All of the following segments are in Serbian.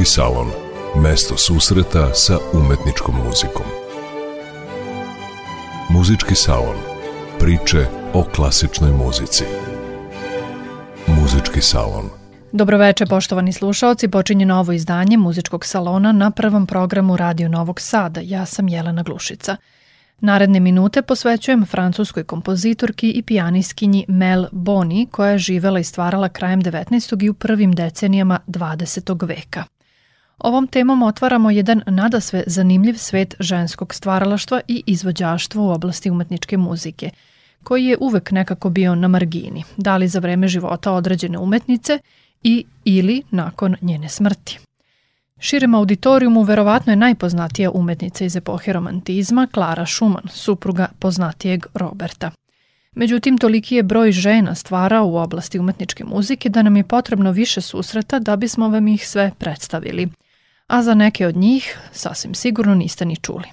Muzički salon. Mesto susreta sa umetničkom muzikom. Muzički salon. Priče o klasičnoj muzici. Muzički salon. Dobroveče, poštovani slušaoci. Počinje novo izdanje Muzičkog salona na prvom programu Radio Novog Sada. Ja sam Jelena Glušica. Naredne minute posvećujem francuskoj kompozitorki i pijaniskinji Mel Boni, koja je živela i stvarala krajem 19. i u prvim decenijama 20. veka. Ovom temom otvaramo jedan nadasve zanimljiv svet ženskog stvaralaštva i izvođaštva u oblasti umetničke muzike, koji je uvek nekako bio na margini, da li za vreme života određene umetnice i ili nakon njene smrti. Širem auditorijumu verovatno je najpoznatija umetnica iz epohe romantizma Klara Schumann, supruga poznatijeg Roberta. Međutim, toliki je broj žena stvarao u oblasti umetničke muzike da nam je potrebno više susreta da bismo vam ih sve predstavili. A za neke od njih sasvim sigurno niste ni čuli.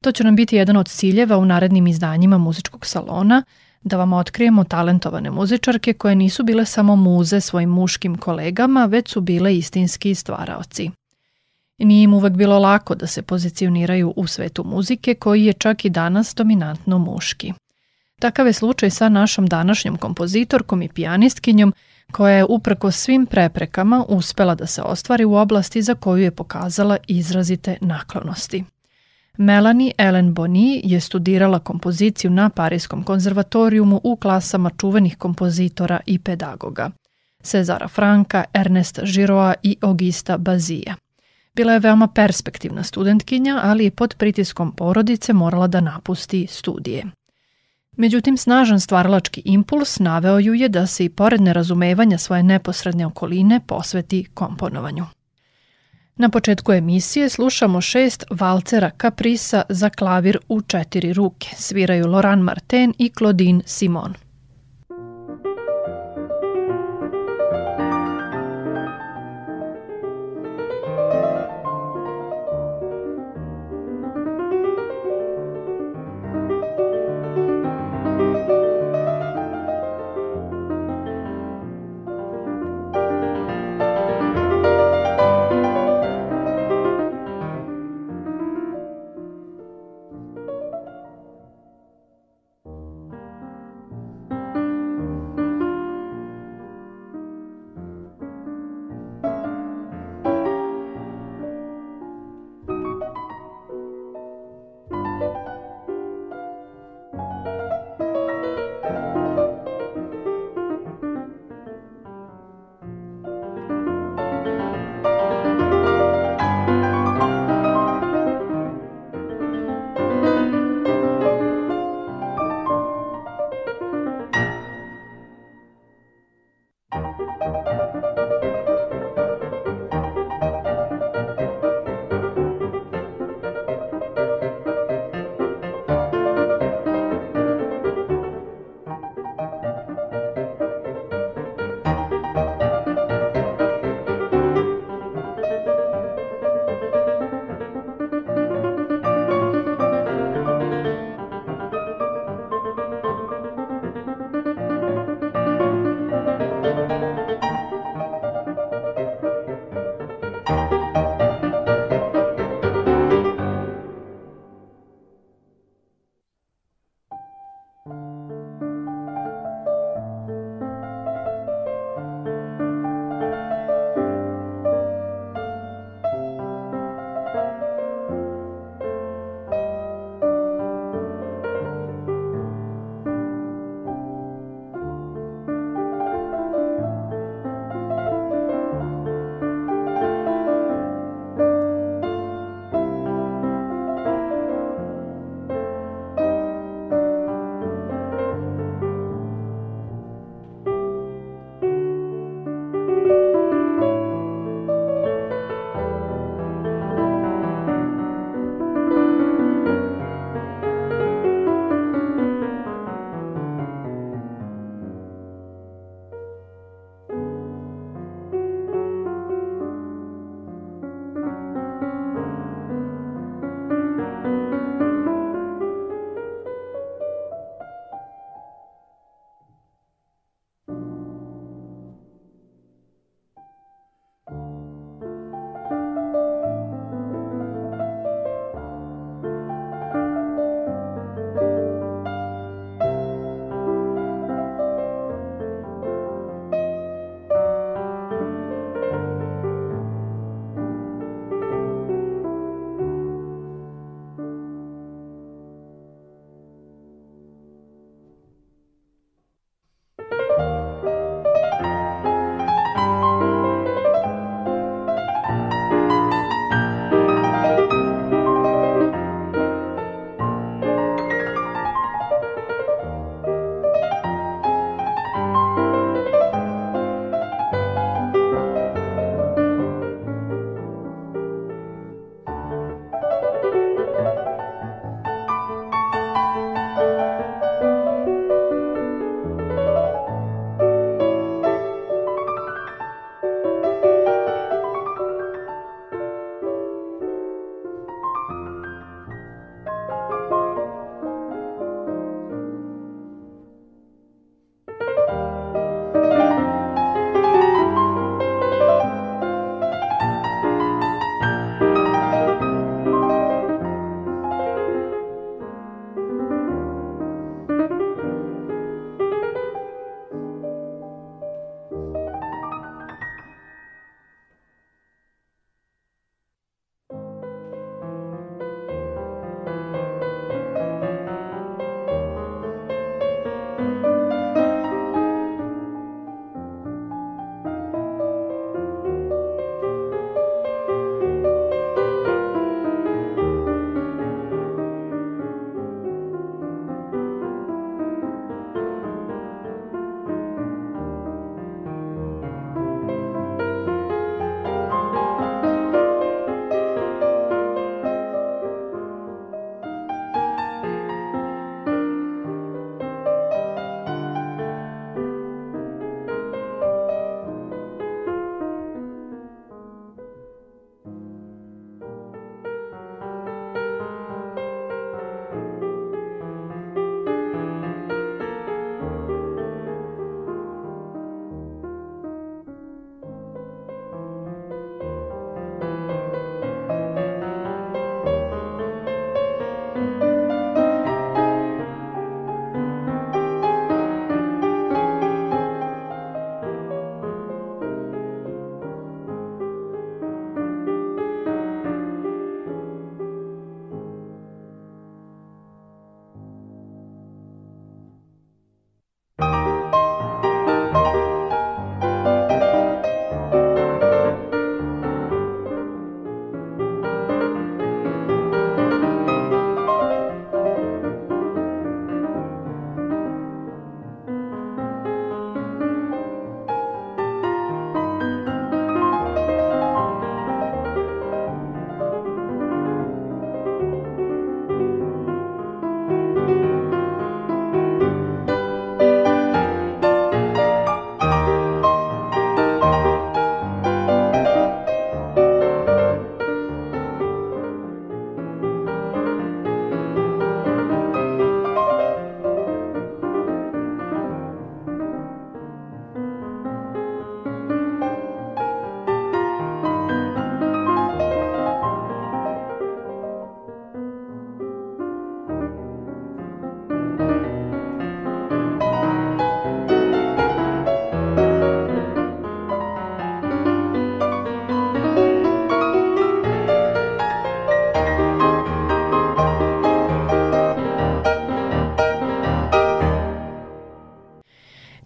To će nam biti jedan od ciljeva u narednim izdanjima muzičkog salona, da vam otkrijemo talentovane muzičarke koje nisu bile samo muze svojim muškim kolegama, već su bile istinski stvaraoci. Nije im uvek bilo lako da se pozicioniraju u svetu muzike koji je čak i danas dominantno muški. Takav je slučaj sa našom današnjom kompozitorkom i pijanistkinjom koja je uprko svim preprekama uspela da se ostvari u oblasti za koju je pokazala izrazite naklonosti. Melanie Ellen Boni je studirala kompoziciju na Parijskom konzervatorijumu u klasama čuvenih kompozitora i pedagoga Cezara Franka, Ernesta Giroa i Augusta Bazija. Bila je veoma perspektivna studentkinja, ali je pod pritiskom porodice morala da napusti studije. Međutim, snažan stvaralački impuls naveo ju je da se i pored nerazumevanja svoje neposredne okoline posveti komponovanju. Na početku emisije slušamo šest valcera kaprisa za klavir u četiri ruke. Sviraju Loran Martin i Claudine Simon.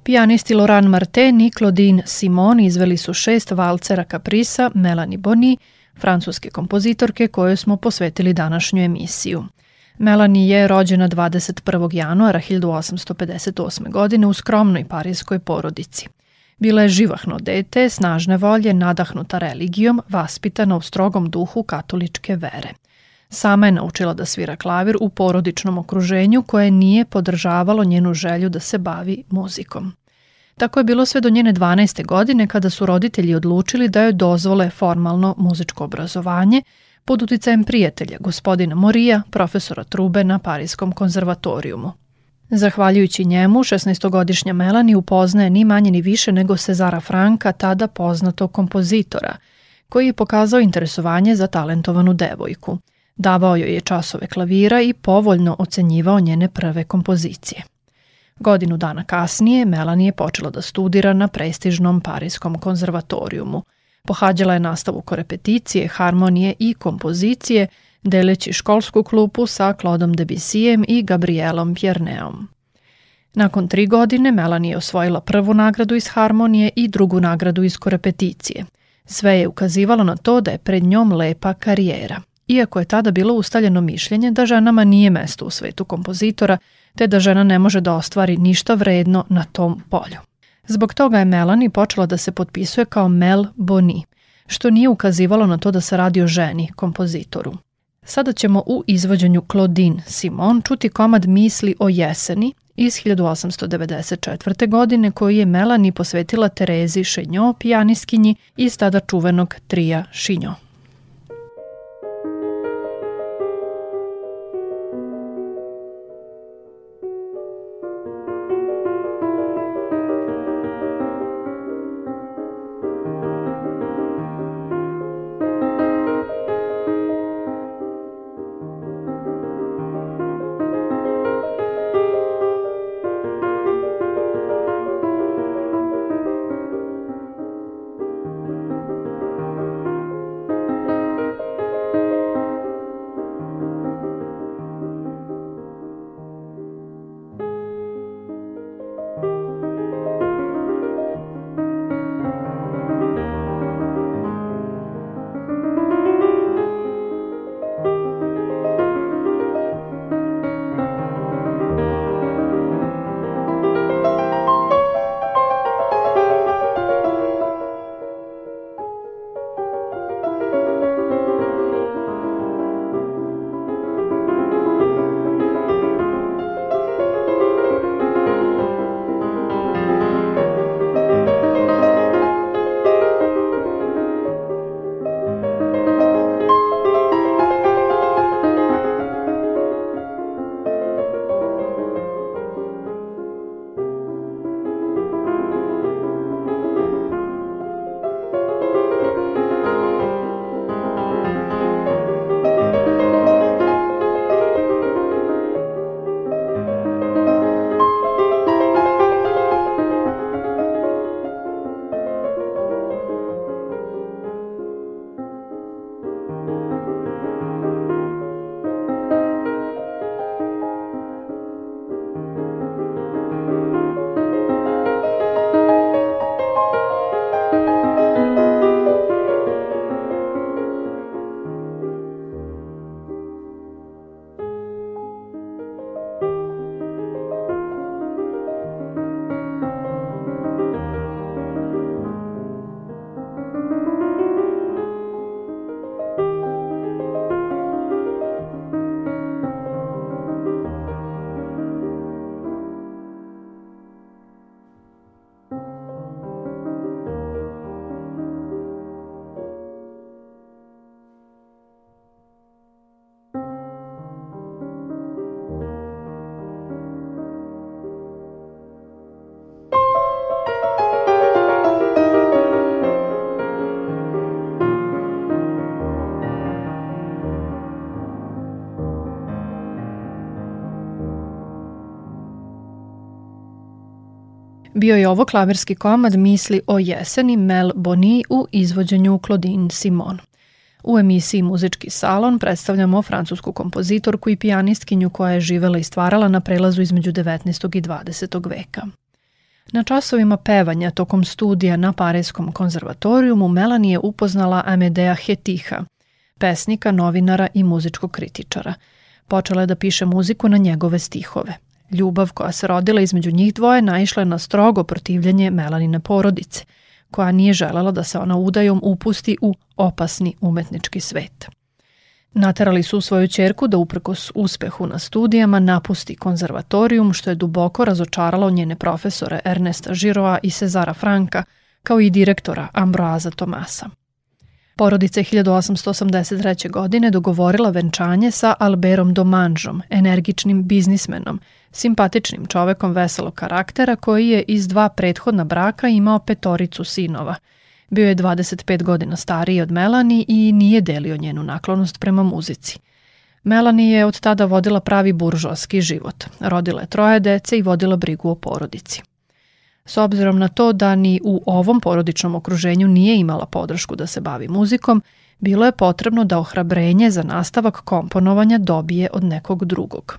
Pijanisti Laurent Martin i Claudine Simon izveli su šest valcera kaprisa Melanie Boni, francuske kompozitorke kojoj smo posvetili današnju emisiju. Melanie je rođena 21. januara 1858. godine u skromnoj parijskoj porodici. Bila je živahno dete, snažne volje, nadahnuta religijom, vaspitana u strogom duhu katoličke vere. Sama je naučila da svira klavir u porodičnom okruženju koje nije podržavalo njenu želju da se bavi muzikom. Tako je bilo sve do njene 12. godine kada su roditelji odlučili da joj dozvole formalno muzičko obrazovanje pod uticajem prijatelja, gospodina Morija, profesora Trube na Parijskom konzervatorijumu. Zahvaljujući njemu, 16-godišnja Melanie upoznaje ni manje ni više nego Cezara Franka, tada poznatog kompozitora, koji je pokazao interesovanje za talentovanu devojku. Davao joj je časove klavira i povoljno ocenjivao njene prve kompozicije. Godinu dana kasnije Melanie je počela da studira na prestižnom Parijskom konzervatorijumu. Pohađala je nastavu korepeticije, harmonije i kompozicije, deleći školsku klupu sa Claudom Debussyjem i Gabrielom Pierneom. Nakon tri godine Melanie je osvojila prvu nagradu iz harmonije i drugu nagradu iz korepeticije. Sve je ukazivalo na to da je pred njom lepa karijera. Iako je tada bilo ustaljeno mišljenje da ženama nije mesto u svetu kompozitora, te da žena ne može da ostvari ništa vredno na tom polju. Zbog toga je Melanie počela da se potpisuje kao Mel Boni, što nije ukazivalo na to da se radi o ženi, kompozitoru. Sada ćemo u izvođenju Claudine Simon čuti komad Misli o jeseni iz 1894. godine koju je Melanie posvetila Terezi Šenjo, pijaniskinji iz tada čuvenog trija Šinjo. Bio je ovo klavirski komad Misli o jeseni Mel Boni u izvođenju Claudine Simon. U emisiji Muzički salon predstavljamo francusku kompozitorku i pijanistkinju koja je živela i stvarala na prelazu između 19. i 20. veka. Na časovima pevanja tokom studija na Parijskom konzervatorijumu Melanie je upoznala Amedea Hetiha, pesnika, novinara i muzičkog kritičara. Počela je da piše muziku na njegove stihove. Ljubav koja se rodila između njih dvoje naišla je na strogo protivljanje Melanine porodice, koja nije želela da se ona udajom upusti u opasni umetnički svet. Naterali su svoju čerku da uprkos uspehu na studijama napusti konzervatorijum, što je duboko razočaralo njene profesore Ernesta Žiroa i Cezara Franka, kao i direktora Ambroaza Tomasa. Porodica je 1883. godine dogovorila venčanje sa Alberom Domanžom, energičnim biznismenom, simpatičnim čovekom veselog karaktera koji je iz dva prethodna braka imao petoricu sinova – Bio je 25 godina stariji od Melanie i nije delio njenu naklonost prema muzici. Melanie je od tada vodila pravi buržoski život. Rodila je troje dece i vodila brigu o porodici. S obzirom na to da ni u ovom porodičnom okruženju nije imala podršku da se bavi muzikom, bilo je potrebno da ohrabrenje za nastavak komponovanja dobije od nekog drugog.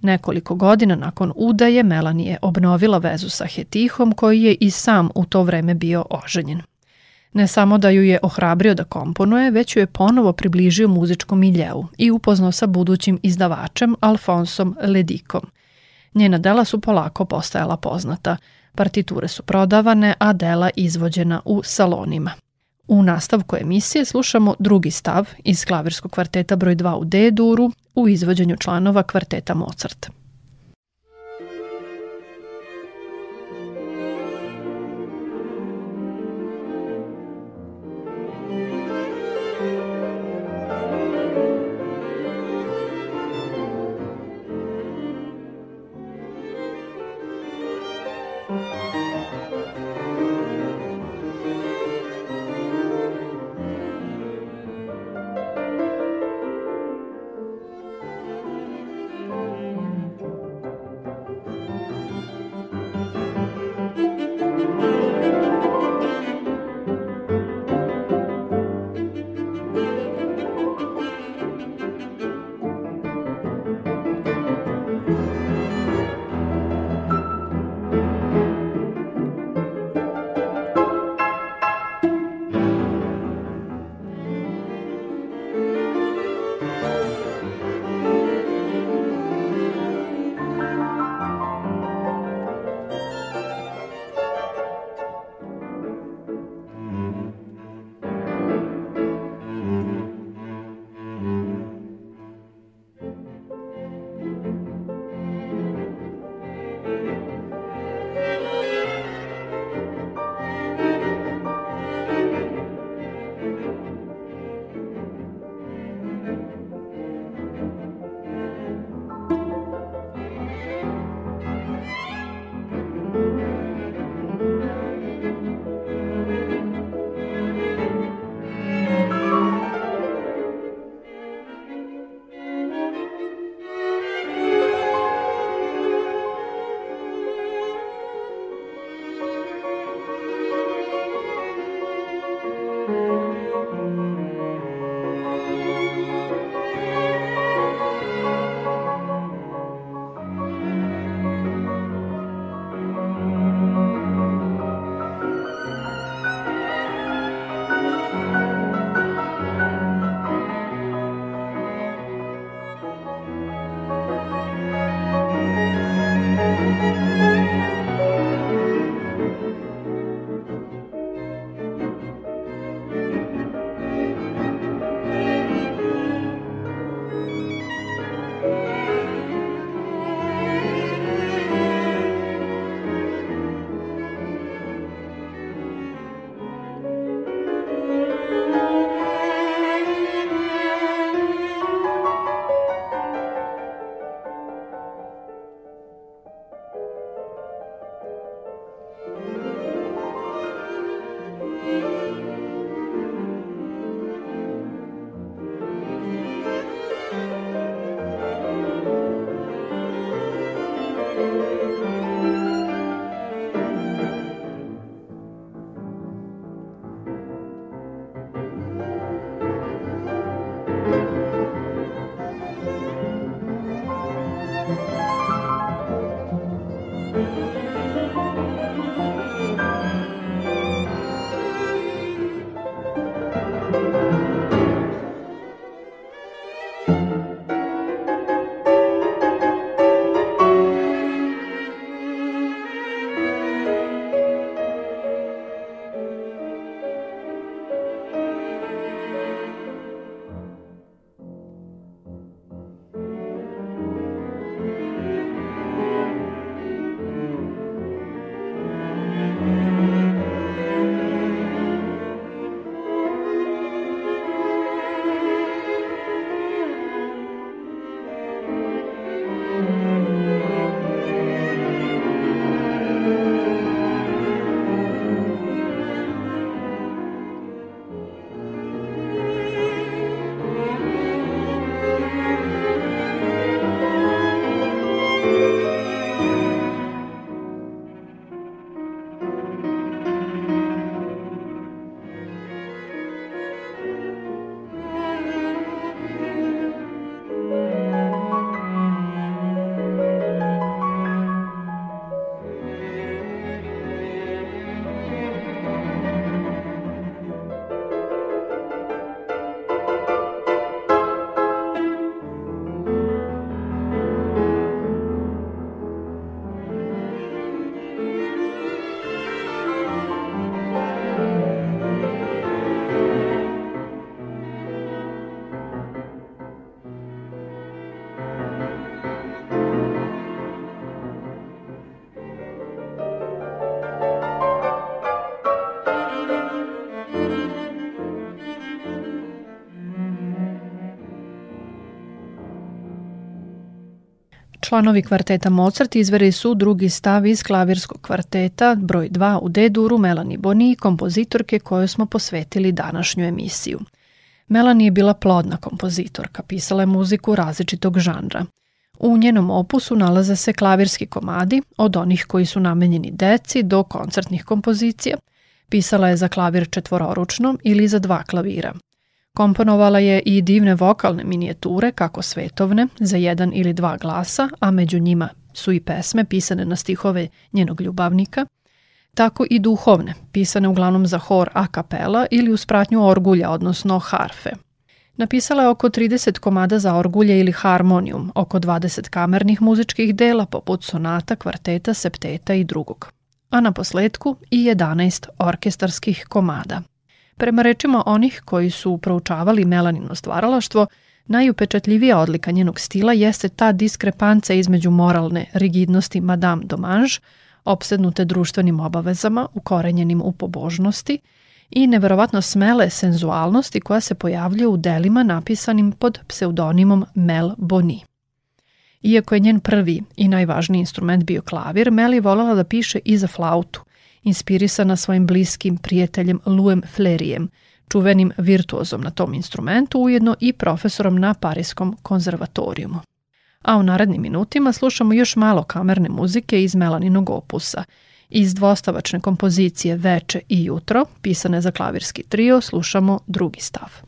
Nekoliko godina nakon udaje Melanie je obnovila vezu sa Hetihom koji je i sam u to vreme bio oženjen. Ne samo da ju je ohrabrio da komponuje, već ju je ponovo približio muzičkom miljeu i upoznao sa budućim izdavačem Alfonsom Ledikom. Njena dela su polako postajala poznata. Partiture su prodavane, a dela izvođena u salonima. U nastavku emisije slušamo drugi stav iz klavirskog kvarteta broj 2 u D-duru u izvođenju članova kvarteta Mozart. Članovi kvarteta Mozart izveri su drugi stav iz klavirskog kvarteta broj 2 u D-duru Melanie Boni, kompozitorke koju smo posvetili današnju emisiju. Melanie je bila plodna kompozitorka, pisala je muziku različitog žanra. U njenom opusu nalaze se klavirski komadi, od onih koji su namenjeni deci do koncertnih kompozicija. Pisala je za klavir četvororučno ili za dva klavira – Komponovala je i divne vokalne minijature, kako svetovne, za jedan ili dva glasa, a među njima su i pesme pisane na stihove njenog ljubavnika, tako i duhovne, pisane uglavnom za hor a kapela ili uz pratnju orgulja, odnosno harfe. Napisala je oko 30 komada za orgulje ili harmonijum, oko 20 kamernih muzičkih dela poput sonata, kvarteta, septeta i drugog. A na posledku i 11 orkestarskih komada – Prema rečima onih koji su proučavali Melanino stvaralaštvo, najupečatljivija odlika njenog stila jeste ta diskrepanca između moralne rigidnosti Madame Domange, opsednute društvenim obavezama, ukorenjenim u pobožnosti, i neverovatno smele senzualnosti koja se pojavljuje u delima napisanim pod pseudonimom Mel Boni. Iako je njen prvi i najvažniji instrument bio klavir, Mel je voljela da piše i za flautu, inspirisana svojim bliskim prijateljem Louem Flerijem, čuvenim virtuozom na tom instrumentu, ujedno i profesorom na Parijskom konzervatorijumu. A u narednim minutima slušamo još malo kamerne muzike iz Melaninog opusa. Iz dvostavačne kompozicije Veče i jutro, pisane za klavirski trio, slušamo drugi stav.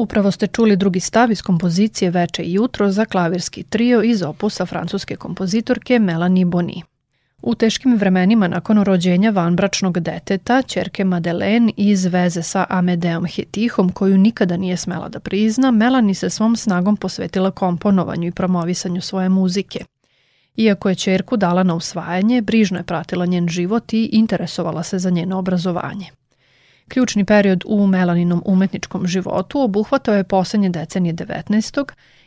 Upravo ste čuli drugi stav iz kompozicije Veče i jutro za klavirski trio iz opusa francuske kompozitorke Melanie Boni. U teškim vremenima nakon rođenja vanbračnog deteta, čerke Madeleine iz veze sa Amedeom Hetihom, koju nikada nije smela da prizna, Melanie se svom snagom posvetila komponovanju i promovisanju svoje muzike. Iako je čerku dala na usvajanje, brižno je pratila njen život i interesovala se za njeno obrazovanje. Ključni period u Melaninom umetničkom životu obuhvatao je poslednje decenije 19.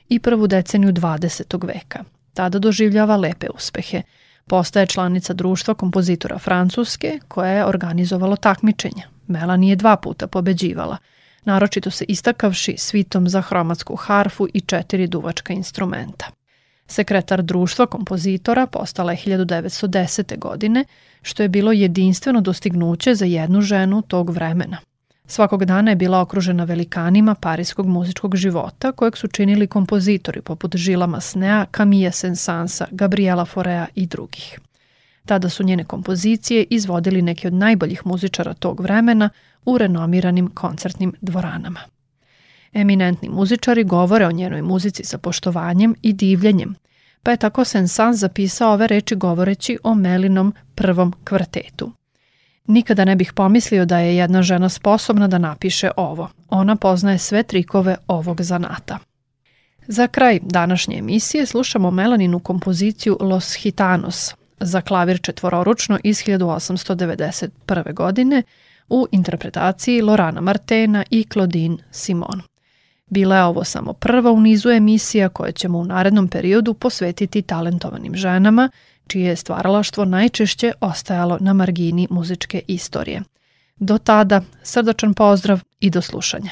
i prvu deceniju 20. veka. Tada doživljava lepe uspehe. Postaje članica društva kompozitora Francuske koja je organizovalo takmičenja. Melanie je dva puta pobeđivala, naročito se istakavši svitom za hromatsku harfu i četiri duvačka instrumenta. Sekretar društva kompozitora postala je 1910. godine, što je bilo jedinstveno dostignuće za jednu ženu tog vremena. Svakog dana je bila okružena velikanima parijskog muzičkog života, kojeg su činili kompozitori poput Žila Masnea, Camille Sensansa, Gabriela Forea i drugih. Tada su njene kompozicije izvodili neki od najboljih muzičara tog vremena u renomiranim koncertnim dvoranama. Eminentni muzičari govore o njenoj muzici sa poštovanjem i divljenjem, pa je tako Sensan zapisao ove reči govoreći o Melinom prvom kvartetu. Nikada ne bih pomislio da je jedna žena sposobna da napiše ovo. Ona poznaje sve trikove ovog zanata. Za kraj današnje emisije slušamo Melaninu kompoziciju Los Hitanos za klavir četvororučno iz 1891. godine u interpretaciji Lorana Martena i Claudine Simon. Bila je ovo samo prva u nizu emisija koje ćemo u narednom periodu posvetiti talentovanim ženama, čije je stvaralaštvo najčešće ostajalo na margini muzičke istorije. Do tada, srdačan pozdrav i do slušanja.